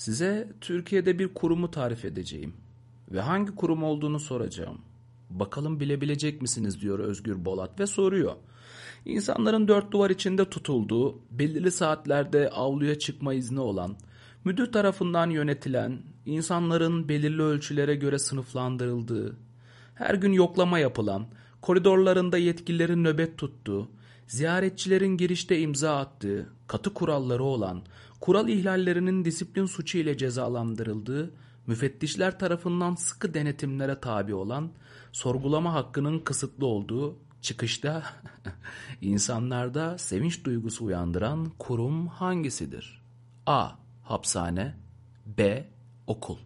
Size Türkiye'de bir kurumu tarif edeceğim ve hangi kurum olduğunu soracağım. Bakalım bilebilecek misiniz diyor Özgür Bolat ve soruyor. İnsanların dört duvar içinde tutulduğu, belirli saatlerde avluya çıkma izni olan, müdür tarafından yönetilen, insanların belirli ölçülere göre sınıflandırıldığı, her gün yoklama yapılan, koridorlarında yetkililerin nöbet tuttuğu, ziyaretçilerin girişte imza attığı, katı kuralları olan, kural ihlallerinin disiplin suçu ile cezalandırıldığı, müfettişler tarafından sıkı denetimlere tabi olan, sorgulama hakkının kısıtlı olduğu, çıkışta insanlarda sevinç duygusu uyandıran kurum hangisidir? A. Hapishane B. Okul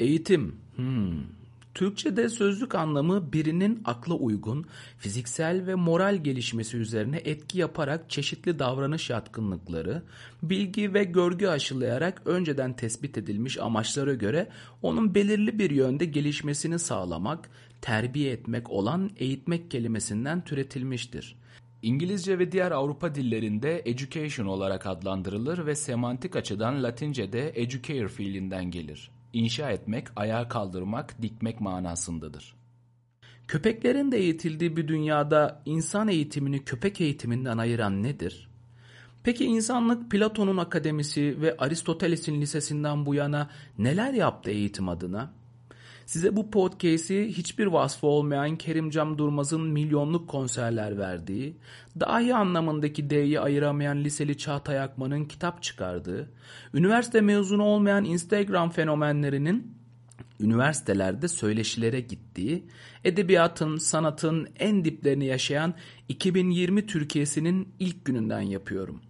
Eğitim. Hmm. Türkçe'de sözlük anlamı birinin akla uygun, fiziksel ve moral gelişmesi üzerine etki yaparak çeşitli davranış yatkınlıkları, bilgi ve görgü aşılayarak önceden tespit edilmiş amaçlara göre onun belirli bir yönde gelişmesini sağlamak, terbiye etmek olan eğitmek kelimesinden türetilmiştir. İngilizce ve diğer Avrupa dillerinde education olarak adlandırılır ve semantik açıdan Latince'de educare fiilinden gelir inşa etmek, ayağa kaldırmak, dikmek manasındadır. Köpeklerin de eğitildiği bir dünyada insan eğitimini köpek eğitiminden ayıran nedir? Peki insanlık Platon'un akademisi ve Aristoteles'in lisesinden bu yana neler yaptı eğitim adına? Size bu podcast'i hiçbir vasfı olmayan Kerimcam Durmaz'ın milyonluk konserler verdiği, dahi anlamındaki D'yi ayıramayan liseli Çağatay Akman'ın kitap çıkardığı, üniversite mezunu olmayan Instagram fenomenlerinin üniversitelerde söyleşilere gittiği, edebiyatın, sanatın en diplerini yaşayan 2020 Türkiye'sinin ilk gününden yapıyorum.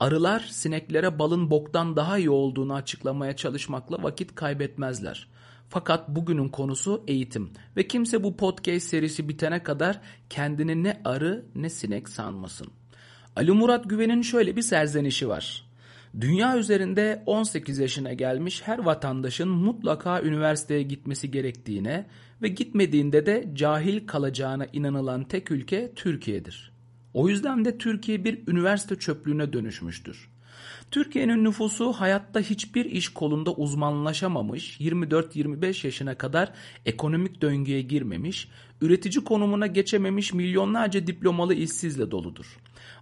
Arılar sineklere balın boktan daha iyi olduğunu açıklamaya çalışmakla vakit kaybetmezler. Fakat bugünün konusu eğitim ve kimse bu podcast serisi bitene kadar kendini ne arı ne sinek sanmasın. Ali Murat Güven'in şöyle bir serzenişi var. Dünya üzerinde 18 yaşına gelmiş her vatandaşın mutlaka üniversiteye gitmesi gerektiğine ve gitmediğinde de cahil kalacağına inanılan tek ülke Türkiye'dir. O yüzden de Türkiye bir üniversite çöplüğüne dönüşmüştür. Türkiye'nin nüfusu hayatta hiçbir iş kolunda uzmanlaşamamış, 24-25 yaşına kadar ekonomik döngüye girmemiş, üretici konumuna geçememiş milyonlarca diplomalı işsizle doludur.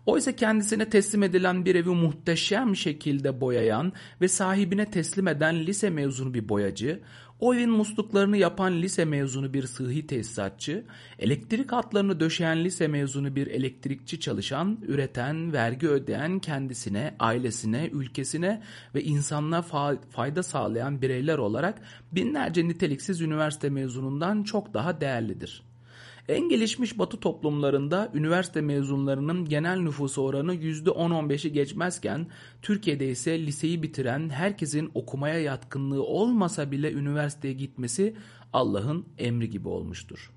Oysa kendisine teslim edilen bir evi muhteşem şekilde boyayan ve sahibine teslim eden lise mezunu bir boyacı, o evin musluklarını yapan lise mezunu bir sıhhi tesisatçı, elektrik hatlarını döşeyen lise mezunu bir elektrikçi çalışan, üreten, vergi ödeyen kendisine, ailesine, ülkesine ve insanlığa fa fayda sağlayan bireyler olarak binlerce niteliksiz üniversite mezunundan çok daha değerlidir. En gelişmiş batı toplumlarında üniversite mezunlarının genel nüfusu oranı %10-15'i geçmezken Türkiye'de ise liseyi bitiren herkesin okumaya yatkınlığı olmasa bile üniversiteye gitmesi Allah'ın emri gibi olmuştur.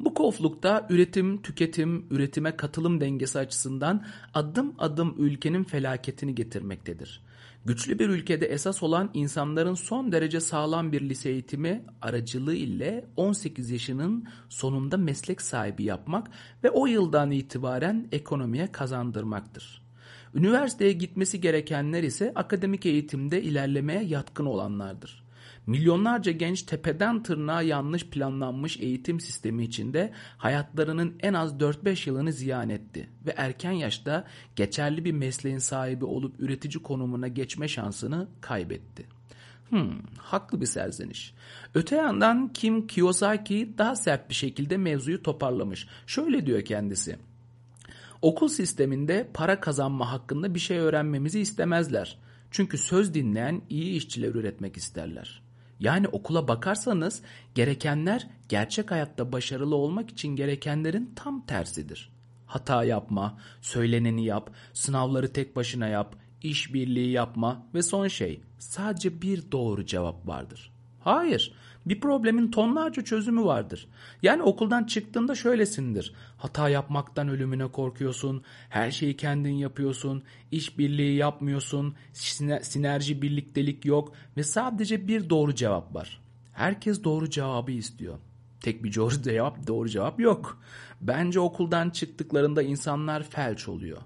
Bu koflukta üretim, tüketim, üretime katılım dengesi açısından adım adım ülkenin felaketini getirmektedir. Güçlü bir ülkede esas olan insanların son derece sağlam bir lise eğitimi aracılığı ile 18 yaşının sonunda meslek sahibi yapmak ve o yıldan itibaren ekonomiye kazandırmaktır. Üniversiteye gitmesi gerekenler ise akademik eğitimde ilerlemeye yatkın olanlardır. Milyonlarca genç tepeden tırnağa yanlış planlanmış eğitim sistemi içinde hayatlarının en az 4-5 yılını ziyan etti ve erken yaşta geçerli bir mesleğin sahibi olup üretici konumuna geçme şansını kaybetti. Hmm, haklı bir serzeniş. Öte yandan Kim Kiyosaki daha sert bir şekilde mevzuyu toparlamış. Şöyle diyor kendisi. Okul sisteminde para kazanma hakkında bir şey öğrenmemizi istemezler. Çünkü söz dinleyen iyi işçiler üretmek isterler. Yani okula bakarsanız gerekenler gerçek hayatta başarılı olmak için gerekenlerin tam tersidir. Hata yapma, söyleneni yap, sınavları tek başına yap, işbirliği yapma ve son şey sadece bir doğru cevap vardır. Hayır, bir problemin tonlarca çözümü vardır. Yani okuldan çıktığında şöylesindir. Hata yapmaktan ölümüne korkuyorsun, her şeyi kendin yapıyorsun, işbirliği yapmıyorsun, sinerji birliktelik yok ve sadece bir doğru cevap var. Herkes doğru cevabı istiyor. Tek bir doğru cevap, doğru cevap yok. Bence okuldan çıktıklarında insanlar felç oluyor.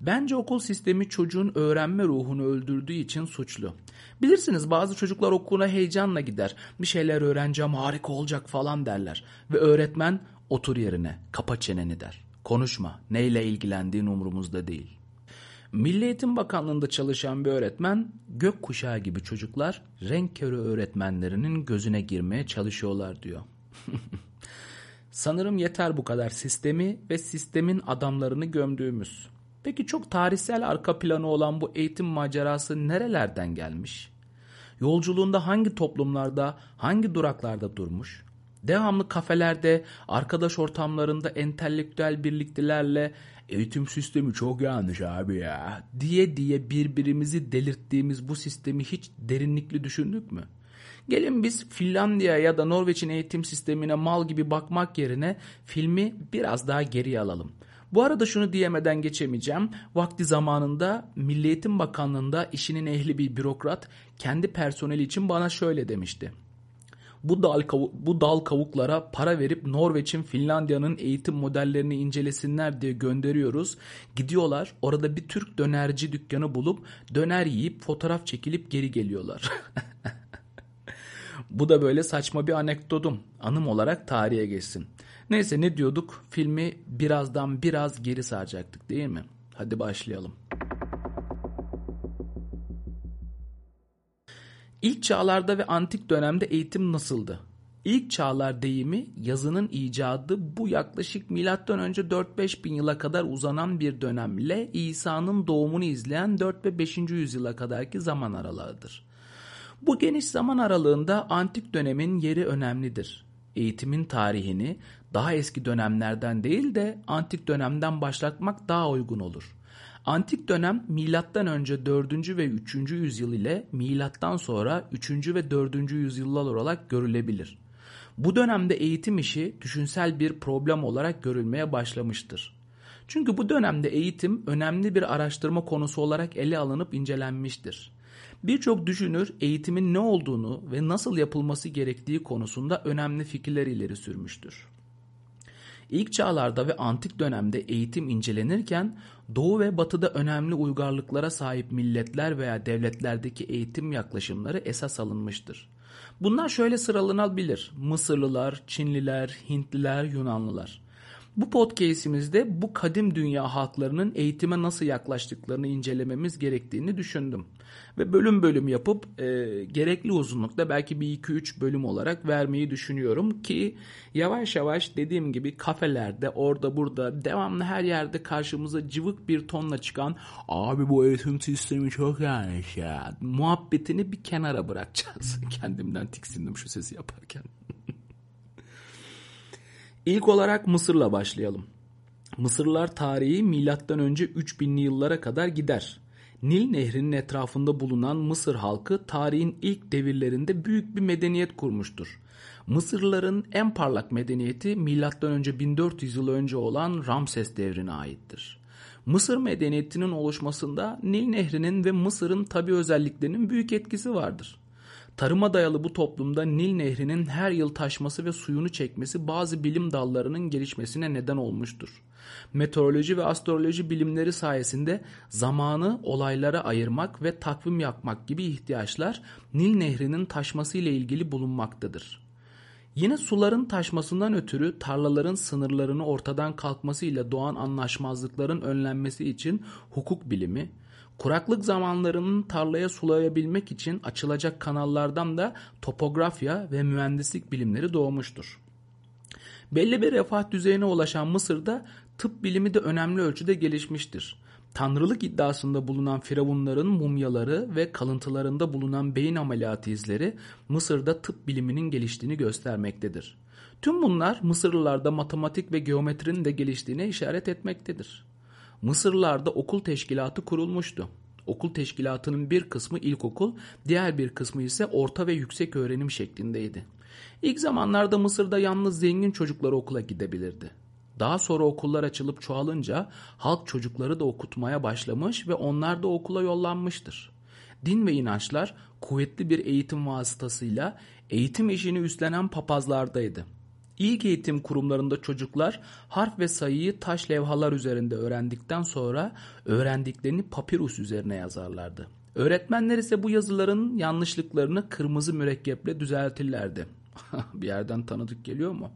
Bence okul sistemi çocuğun öğrenme ruhunu öldürdüğü için suçlu. Bilirsiniz bazı çocuklar okuluna heyecanla gider. Bir şeyler öğreneceğim harika olacak falan derler. Ve öğretmen otur yerine kapa çeneni der. Konuşma neyle ilgilendiğin umurumuzda değil. Milli Eğitim Bakanlığı'nda çalışan bir öğretmen gök kuşağı gibi çocuklar renk körü öğretmenlerinin gözüne girmeye çalışıyorlar diyor. Sanırım yeter bu kadar sistemi ve sistemin adamlarını gömdüğümüz. Peki çok tarihsel arka planı olan bu eğitim macerası nerelerden gelmiş? Yolculuğunda hangi toplumlarda, hangi duraklarda durmuş? Devamlı kafelerde, arkadaş ortamlarında entelektüel birliktelerle eğitim sistemi çok yanlış abi ya diye diye birbirimizi delirttiğimiz bu sistemi hiç derinlikli düşündük mü? Gelin biz Finlandiya ya da Norveç'in eğitim sistemine mal gibi bakmak yerine filmi biraz daha geriye alalım. Bu arada şunu diyemeden geçemeyeceğim. Vakti zamanında Milli Eğitim Bakanlığı'nda işinin ehli bir bürokrat kendi personeli için bana şöyle demişti. Bu dal, bu dal kavuklara para verip Norveç'in Finlandiya'nın eğitim modellerini incelesinler diye gönderiyoruz. Gidiyorlar orada bir Türk dönerci dükkanı bulup döner yiyip fotoğraf çekilip geri geliyorlar. Bu da böyle saçma bir anekdotum. Anım olarak tarihe geçsin. Neyse ne diyorduk? Filmi birazdan biraz geri saracaktık değil mi? Hadi başlayalım. İlk çağlarda ve antik dönemde eğitim nasıldı? İlk çağlar deyimi yazının icadı bu yaklaşık önce 4-5 bin yıla kadar uzanan bir dönemle İsa'nın doğumunu izleyen 4 ve 5. yüzyıla kadarki zaman aralığıdır. Bu geniş zaman aralığında antik dönemin yeri önemlidir. Eğitimin tarihini daha eski dönemlerden değil de antik dönemden başlatmak daha uygun olur. Antik dönem milattan önce 4. ve 3. yüzyıl ile milattan sonra 3. ve 4. yüzyıllar olarak görülebilir. Bu dönemde eğitim işi düşünsel bir problem olarak görülmeye başlamıştır. Çünkü bu dönemde eğitim önemli bir araştırma konusu olarak ele alınıp incelenmiştir. Birçok düşünür eğitimin ne olduğunu ve nasıl yapılması gerektiği konusunda önemli fikirler ileri sürmüştür. İlk çağlarda ve antik dönemde eğitim incelenirken Doğu ve Batı'da önemli uygarlıklara sahip milletler veya devletlerdeki eğitim yaklaşımları esas alınmıştır. Bunlar şöyle sıralanabilir. Mısırlılar, Çinliler, Hintliler, Yunanlılar. Bu podcast'imizde bu kadim dünya halklarının eğitime nasıl yaklaştıklarını incelememiz gerektiğini düşündüm. Ve bölüm bölüm yapıp e, gerekli uzunlukta belki bir 2-3 bölüm olarak vermeyi düşünüyorum ki yavaş yavaş dediğim gibi kafelerde orada burada devamlı her yerde karşımıza cıvık bir tonla çıkan abi bu eğitim sistemi çok yanlış ya muhabbetini bir kenara bırakacağız. Kendimden tiksindim şu sesi yaparken. İlk olarak Mısır'la başlayalım. Mısırlar tarihi milattan önce 3000'li yıllara kadar gider. Nil Nehri'nin etrafında bulunan Mısır halkı tarihin ilk devirlerinde büyük bir medeniyet kurmuştur. Mısırlıların en parlak medeniyeti milattan önce 1400 yıl önce olan Ramses devrine aittir. Mısır medeniyetinin oluşmasında Nil Nehri'nin ve Mısır'ın tabi özelliklerinin büyük etkisi vardır. Tarıma dayalı bu toplumda Nil Nehri'nin her yıl taşması ve suyunu çekmesi bazı bilim dallarının gelişmesine neden olmuştur. Meteoroloji ve astroloji bilimleri sayesinde zamanı olaylara ayırmak ve takvim yapmak gibi ihtiyaçlar Nil Nehri'nin taşması ile ilgili bulunmaktadır. Yine suların taşmasından ötürü tarlaların sınırlarını ortadan kalkmasıyla doğan anlaşmazlıkların önlenmesi için hukuk bilimi, Kuraklık zamanlarının tarlaya sulayabilmek için açılacak kanallardan da topografya ve mühendislik bilimleri doğmuştur. Belli bir refah düzeyine ulaşan Mısır'da tıp bilimi de önemli ölçüde gelişmiştir. Tanrılık iddiasında bulunan firavunların mumyaları ve kalıntılarında bulunan beyin ameliyatı izleri Mısır'da tıp biliminin geliştiğini göstermektedir. Tüm bunlar Mısırlılarda matematik ve geometrinin de geliştiğine işaret etmektedir. Mısırlarda okul teşkilatı kurulmuştu. Okul teşkilatının bir kısmı ilkokul, diğer bir kısmı ise orta ve yüksek öğrenim şeklindeydi. İlk zamanlarda Mısır'da yalnız zengin çocuklar okula gidebilirdi. Daha sonra okullar açılıp çoğalınca halk çocukları da okutmaya başlamış ve onlar da okula yollanmıştır. Din ve inançlar kuvvetli bir eğitim vasıtasıyla eğitim işini üstlenen papazlardaydı. İlk eğitim kurumlarında çocuklar harf ve sayıyı taş levhalar üzerinde öğrendikten sonra öğrendiklerini papirus üzerine yazarlardı. Öğretmenler ise bu yazıların yanlışlıklarını kırmızı mürekkeple düzeltirlerdi. bir yerden tanıdık geliyor mu?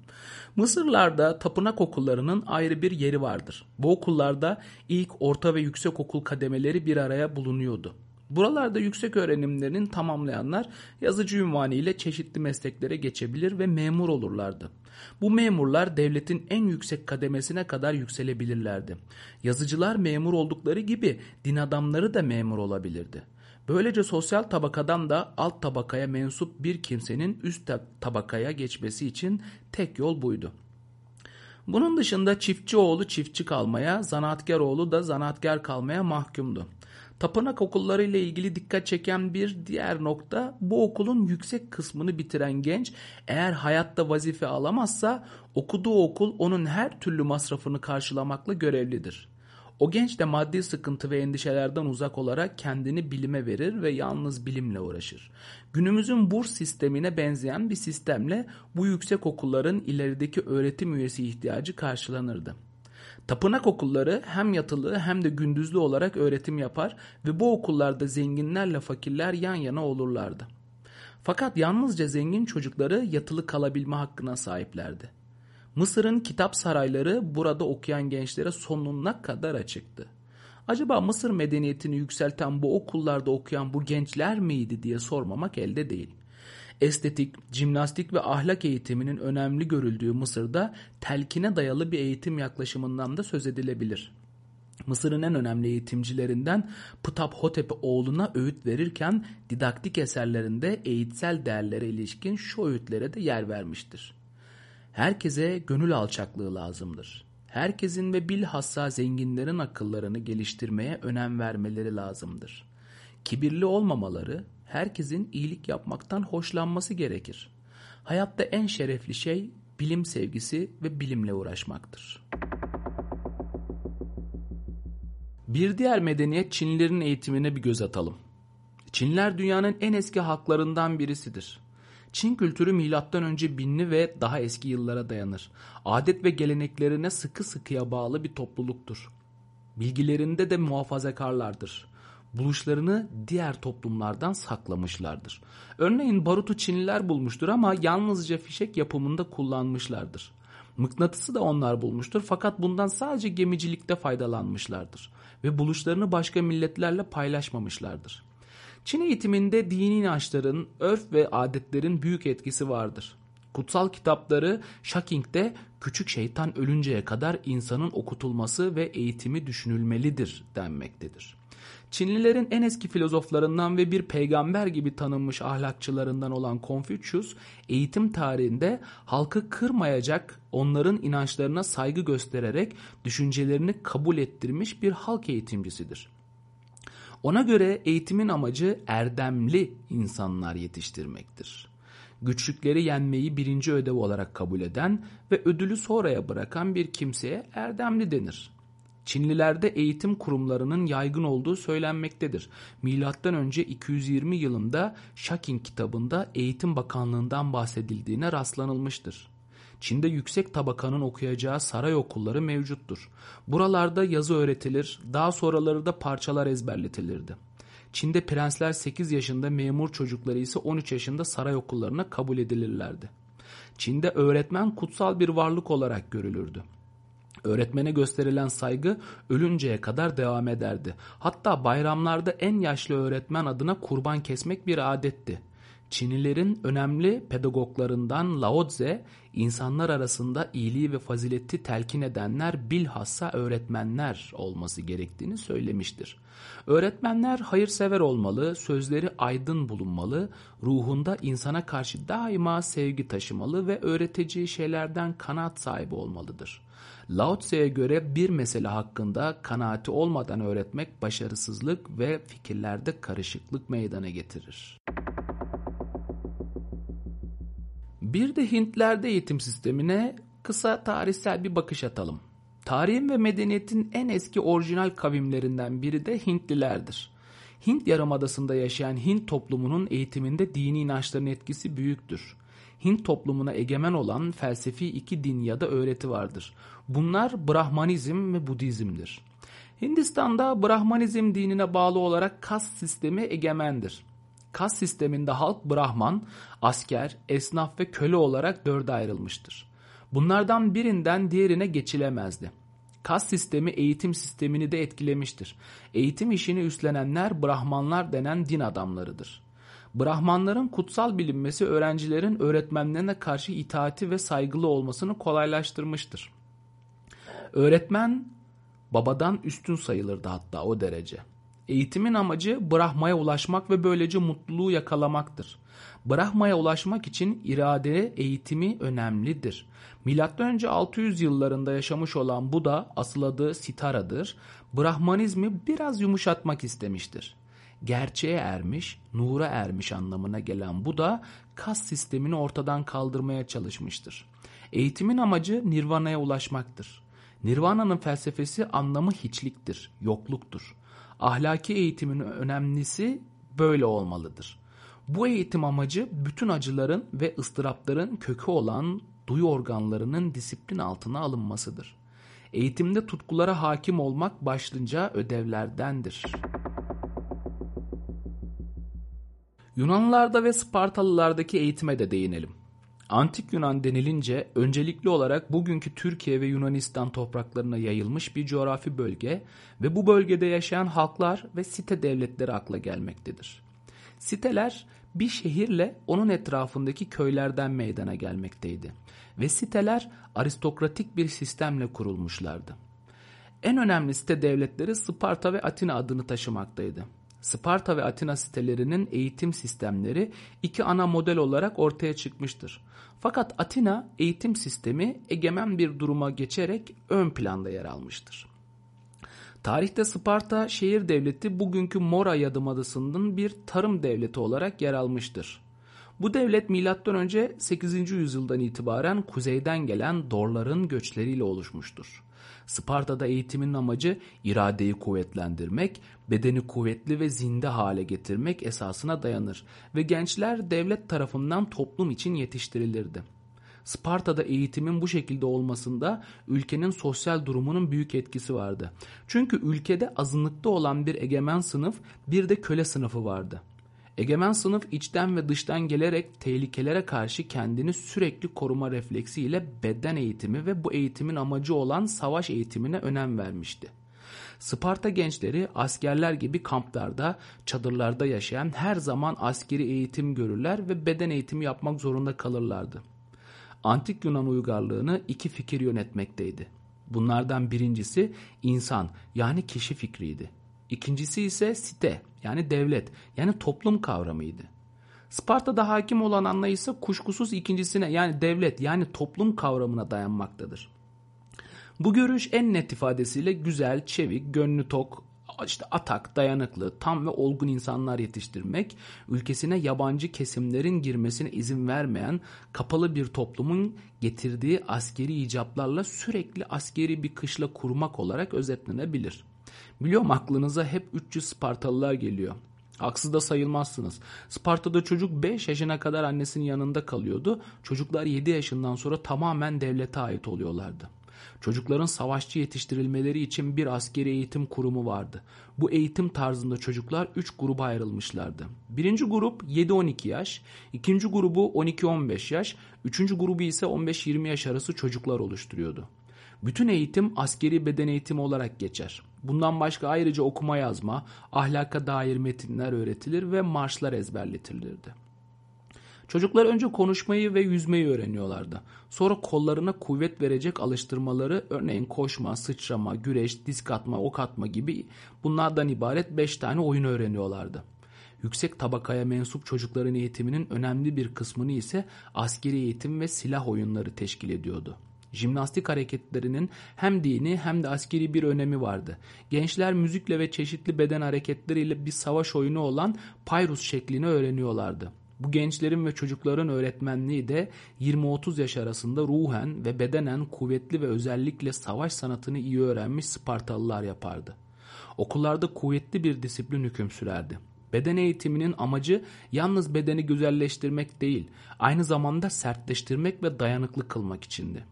Mısırlarda tapınak okullarının ayrı bir yeri vardır. Bu okullarda ilk, orta ve yüksek okul kademeleri bir araya bulunuyordu. Buralarda yüksek öğrenimlerini tamamlayanlar yazıcı ünvanı ile çeşitli mesleklere geçebilir ve memur olurlardı. Bu memurlar devletin en yüksek kademesine kadar yükselebilirlerdi. Yazıcılar memur oldukları gibi din adamları da memur olabilirdi. Böylece sosyal tabakadan da alt tabakaya mensup bir kimsenin üst tabakaya geçmesi için tek yol buydu. Bunun dışında çiftçi oğlu çiftçi kalmaya, zanaatkar oğlu da zanaatkar kalmaya mahkumdu. Tapınak okulları ile ilgili dikkat çeken bir diğer nokta bu okulun yüksek kısmını bitiren genç eğer hayatta vazife alamazsa okuduğu okul onun her türlü masrafını karşılamakla görevlidir. O genç de maddi sıkıntı ve endişelerden uzak olarak kendini bilime verir ve yalnız bilimle uğraşır. Günümüzün burs sistemine benzeyen bir sistemle bu yüksek okulların ilerideki öğretim üyesi ihtiyacı karşılanırdı. Tapınak okulları hem yatılı hem de gündüzlü olarak öğretim yapar ve bu okullarda zenginlerle fakirler yan yana olurlardı. Fakat yalnızca zengin çocukları yatılı kalabilme hakkına sahiplerdi. Mısır'ın kitap sarayları burada okuyan gençlere sonuna kadar açıktı. Acaba Mısır medeniyetini yükselten bu okullarda okuyan bu gençler miydi diye sormamak elde değil. Estetik, jimnastik ve ahlak eğitiminin önemli görüldüğü Mısır'da telkine dayalı bir eğitim yaklaşımından da söz edilebilir. Mısır'ın en önemli eğitimcilerinden Ptah Hotep oğluna öğüt verirken didaktik eserlerinde eğitsel değerlere ilişkin şu öğütlere de yer vermiştir. Herkese gönül alçaklığı lazımdır. Herkesin ve bilhassa zenginlerin akıllarını geliştirmeye önem vermeleri lazımdır. Kibirli olmamaları, herkesin iyilik yapmaktan hoşlanması gerekir. Hayatta en şerefli şey bilim sevgisi ve bilimle uğraşmaktır. Bir diğer medeniyet Çinlilerin eğitimine bir göz atalım. Çinler dünyanın en eski halklarından birisidir. Çin kültürü milattan önce binli ve daha eski yıllara dayanır. Adet ve geleneklerine sıkı sıkıya bağlı bir topluluktur. Bilgilerinde de muhafazakarlardır. Buluşlarını diğer toplumlardan saklamışlardır. Örneğin barutu Çinliler bulmuştur ama yalnızca fişek yapımında kullanmışlardır. Mıknatısı da onlar bulmuştur fakat bundan sadece gemicilikte faydalanmışlardır ve buluşlarını başka milletlerle paylaşmamışlardır. Çin eğitiminde dini inançların, örf ve adetlerin büyük etkisi vardır. Kutsal kitapları Shocking'de küçük şeytan ölünceye kadar insanın okutulması ve eğitimi düşünülmelidir denmektedir. Çinlilerin en eski filozoflarından ve bir peygamber gibi tanınmış ahlakçılarından olan Confucius, eğitim tarihinde halkı kırmayacak, onların inançlarına saygı göstererek düşüncelerini kabul ettirmiş bir halk eğitimcisidir. Ona göre eğitimin amacı erdemli insanlar yetiştirmektir. Güçlükleri yenmeyi birinci ödev olarak kabul eden ve ödülü sonraya bırakan bir kimseye erdemli denir. Çinlilerde eğitim kurumlarının yaygın olduğu söylenmektedir. Milattan önce 220 yılında Shaking kitabında Eğitim Bakanlığından bahsedildiğine rastlanılmıştır. Çin'de yüksek tabakanın okuyacağı saray okulları mevcuttur. Buralarda yazı öğretilir, daha sonraları da parçalar ezberletilirdi. Çin'de prensler 8 yaşında memur çocukları ise 13 yaşında saray okullarına kabul edilirlerdi. Çin'de öğretmen kutsal bir varlık olarak görülürdü. Öğretmene gösterilen saygı ölünceye kadar devam ederdi. Hatta bayramlarda en yaşlı öğretmen adına kurban kesmek bir adetti. Çinlilerin önemli pedagoglarından Lao Tse, insanlar arasında iyiliği ve fazileti telkin edenler bilhassa öğretmenler olması gerektiğini söylemiştir. Öğretmenler hayırsever olmalı, sözleri aydın bulunmalı, ruhunda insana karşı daima sevgi taşımalı ve öğreteceği şeylerden kanaat sahibi olmalıdır. Lao Tse'ye göre bir mesele hakkında kanaati olmadan öğretmek başarısızlık ve fikirlerde karışıklık meydana getirir. Bir de Hintlerde eğitim sistemine kısa tarihsel bir bakış atalım. Tarihin ve medeniyetin en eski orijinal kavimlerinden biri de Hintlilerdir. Hint Yarımadası'nda yaşayan Hint toplumunun eğitiminde dini inançların etkisi büyüktür. Hint toplumuna egemen olan felsefi iki din ya da öğreti vardır. Bunlar Brahmanizm ve Budizm'dir. Hindistan'da Brahmanizm dinine bağlı olarak kas sistemi egemendir. Kas sisteminde halk Brahman, asker, esnaf ve köle olarak dörde ayrılmıştır. Bunlardan birinden diğerine geçilemezdi. Kas sistemi eğitim sistemini de etkilemiştir. Eğitim işini üstlenenler Brahmanlar denen din adamlarıdır. Brahmanların kutsal bilinmesi öğrencilerin öğretmenlerine karşı itaati ve saygılı olmasını kolaylaştırmıştır. Öğretmen babadan üstün sayılırdı hatta o derece. Eğitimin amacı Brahma'ya ulaşmak ve böylece mutluluğu yakalamaktır. Brahma'ya ulaşmak için irade eğitimi önemlidir. Önce 600 yıllarında yaşamış olan Buda asıl adı Sitara'dır. Brahmanizmi biraz yumuşatmak istemiştir. Gerçeğe ermiş, nura ermiş anlamına gelen Buda kas sistemini ortadan kaldırmaya çalışmıştır. Eğitimin amacı Nirvana'ya ulaşmaktır. Nirvana'nın felsefesi anlamı hiçliktir, yokluktur. Ahlaki eğitimin önemlisi böyle olmalıdır. Bu eğitim amacı bütün acıların ve ıstırapların kökü olan duyu organlarının disiplin altına alınmasıdır. Eğitimde tutkulara hakim olmak başlıca ödevlerdendir. Yunanlılarda ve Spartalılardaki eğitime de değinelim. Antik Yunan denilince öncelikli olarak bugünkü Türkiye ve Yunanistan topraklarına yayılmış bir coğrafi bölge ve bu bölgede yaşayan halklar ve site devletleri akla gelmektedir. Siteler bir şehirle onun etrafındaki köylerden meydana gelmekteydi ve siteler aristokratik bir sistemle kurulmuşlardı. En önemli site devletleri Sparta ve Atina adını taşımaktaydı. Sparta ve Atina sitelerinin eğitim sistemleri iki ana model olarak ortaya çıkmıştır. Fakat Atina eğitim sistemi egemen bir duruma geçerek ön planda yer almıştır. Tarihte Sparta şehir devleti bugünkü Mora Yarımadası'nın bir tarım devleti olarak yer almıştır. Bu devlet M.Ö. 8. yüzyıldan itibaren kuzeyden gelen Dorların göçleriyle oluşmuştur. Sparta'da eğitimin amacı iradeyi kuvvetlendirmek, bedeni kuvvetli ve zinde hale getirmek esasına dayanır ve gençler devlet tarafından toplum için yetiştirilirdi. Sparta'da eğitimin bu şekilde olmasında ülkenin sosyal durumunun büyük etkisi vardı. Çünkü ülkede azınlıkta olan bir egemen sınıf bir de köle sınıfı vardı. Egemen sınıf içten ve dıştan gelerek tehlikelere karşı kendini sürekli koruma refleksiyle beden eğitimi ve bu eğitimin amacı olan savaş eğitimine önem vermişti. Sparta gençleri askerler gibi kamplarda, çadırlarda yaşayan her zaman askeri eğitim görürler ve beden eğitimi yapmak zorunda kalırlardı. Antik Yunan uygarlığını iki fikir yönetmekteydi. Bunlardan birincisi insan yani kişi fikriydi. İkincisi ise site yani devlet yani toplum kavramıydı. Sparta'da hakim olan anlayış ise kuşkusuz ikincisine yani devlet yani toplum kavramına dayanmaktadır. Bu görüş en net ifadesiyle güzel, çevik, gönlü tok, işte atak, dayanıklı, tam ve olgun insanlar yetiştirmek, ülkesine yabancı kesimlerin girmesine izin vermeyen kapalı bir toplumun getirdiği askeri icaplarla sürekli askeri bir kışla kurmak olarak özetlenebilir. Biliyorum aklınıza hep 300 Spartalılar geliyor. Haksız da sayılmazsınız. Sparta'da çocuk 5 yaşına kadar annesinin yanında kalıyordu. Çocuklar 7 yaşından sonra tamamen devlete ait oluyorlardı. Çocukların savaşçı yetiştirilmeleri için bir askeri eğitim kurumu vardı. Bu eğitim tarzında çocuklar 3 gruba ayrılmışlardı. Birinci grup 7-12 yaş, ikinci grubu 12-15 yaş, üçüncü grubu ise 15-20 yaş arası çocuklar oluşturuyordu. Bütün eğitim askeri beden eğitimi olarak geçer. Bundan başka ayrıca okuma yazma, ahlaka dair metinler öğretilir ve marşlar ezberletilirdi. Çocuklar önce konuşmayı ve yüzmeyi öğreniyorlardı. Sonra kollarına kuvvet verecek alıştırmaları örneğin koşma, sıçrama, güreş, disk atma, ok atma gibi bunlardan ibaret 5 tane oyun öğreniyorlardı. Yüksek tabakaya mensup çocukların eğitiminin önemli bir kısmını ise askeri eğitim ve silah oyunları teşkil ediyordu. Jimnastik hareketlerinin hem dini hem de askeri bir önemi vardı. Gençler müzikle ve çeşitli beden hareketleriyle bir savaş oyunu olan Pyrus şeklini öğreniyorlardı. Bu gençlerin ve çocukların öğretmenliği de 20-30 yaş arasında ruhen ve bedenen kuvvetli ve özellikle savaş sanatını iyi öğrenmiş Spartalılar yapardı. Okullarda kuvvetli bir disiplin hüküm sürerdi. Beden eğitiminin amacı yalnız bedeni güzelleştirmek değil, aynı zamanda sertleştirmek ve dayanıklı kılmak içindi.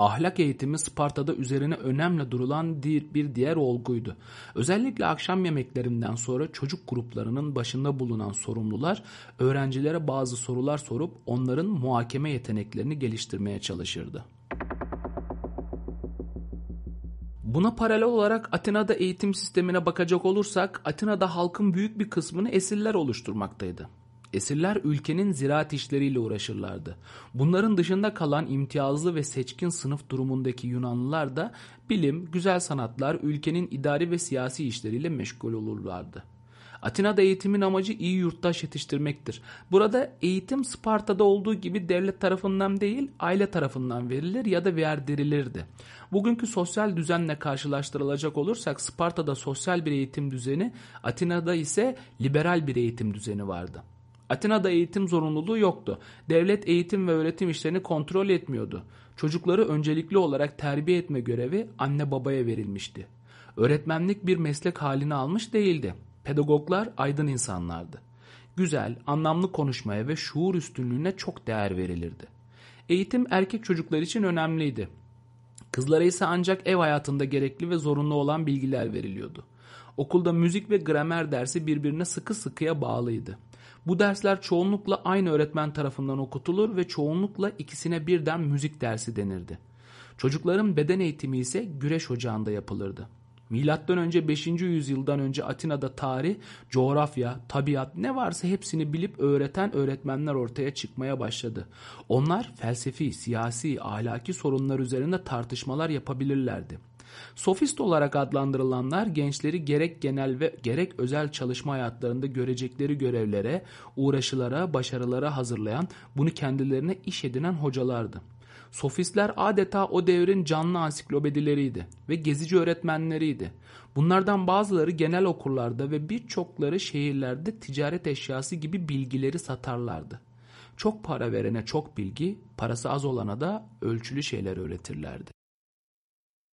Ahlak eğitimi Sparta'da üzerine önemli durulan bir diğer olguydu. Özellikle akşam yemeklerinden sonra çocuk gruplarının başında bulunan sorumlular öğrencilere bazı sorular sorup onların muhakeme yeteneklerini geliştirmeye çalışırdı. Buna paralel olarak Atina'da eğitim sistemine bakacak olursak Atina'da halkın büyük bir kısmını esirler oluşturmaktaydı. Esirler ülkenin ziraat işleriyle uğraşırlardı. Bunların dışında kalan imtiyazlı ve seçkin sınıf durumundaki Yunanlılar da bilim, güzel sanatlar, ülkenin idari ve siyasi işleriyle meşgul olurlardı. Atina'da eğitimin amacı iyi yurttaş yetiştirmektir. Burada eğitim Sparta'da olduğu gibi devlet tarafından değil aile tarafından verilir ya da verdirilirdi. Bugünkü sosyal düzenle karşılaştırılacak olursak Sparta'da sosyal bir eğitim düzeni, Atina'da ise liberal bir eğitim düzeni vardı. Atina'da eğitim zorunluluğu yoktu. Devlet eğitim ve öğretim işlerini kontrol etmiyordu. Çocukları öncelikli olarak terbiye etme görevi anne babaya verilmişti. Öğretmenlik bir meslek halini almış değildi. Pedagoglar aydın insanlardı. Güzel, anlamlı konuşmaya ve şuur üstünlüğüne çok değer verilirdi. Eğitim erkek çocuklar için önemliydi. Kızlara ise ancak ev hayatında gerekli ve zorunlu olan bilgiler veriliyordu. Okulda müzik ve gramer dersi birbirine sıkı sıkıya bağlıydı. Bu dersler çoğunlukla aynı öğretmen tarafından okutulur ve çoğunlukla ikisine birden müzik dersi denirdi. Çocukların beden eğitimi ise güreş ocağında yapılırdı. Milattan önce 5. yüzyıldan önce Atina'da tarih, coğrafya, tabiat ne varsa hepsini bilip öğreten öğretmenler ortaya çıkmaya başladı. Onlar felsefi, siyasi, ahlaki sorunlar üzerinde tartışmalar yapabilirlerdi. Sofist olarak adlandırılanlar gençleri gerek genel ve gerek özel çalışma hayatlarında görecekleri görevlere, uğraşılara, başarılara hazırlayan, bunu kendilerine iş edinen hocalardı. Sofistler adeta o devrin canlı ansiklopedileriydi ve gezici öğretmenleriydi. Bunlardan bazıları genel okullarda ve birçokları şehirlerde ticaret eşyası gibi bilgileri satarlardı. Çok para verene çok bilgi, parası az olana da ölçülü şeyler öğretirlerdi.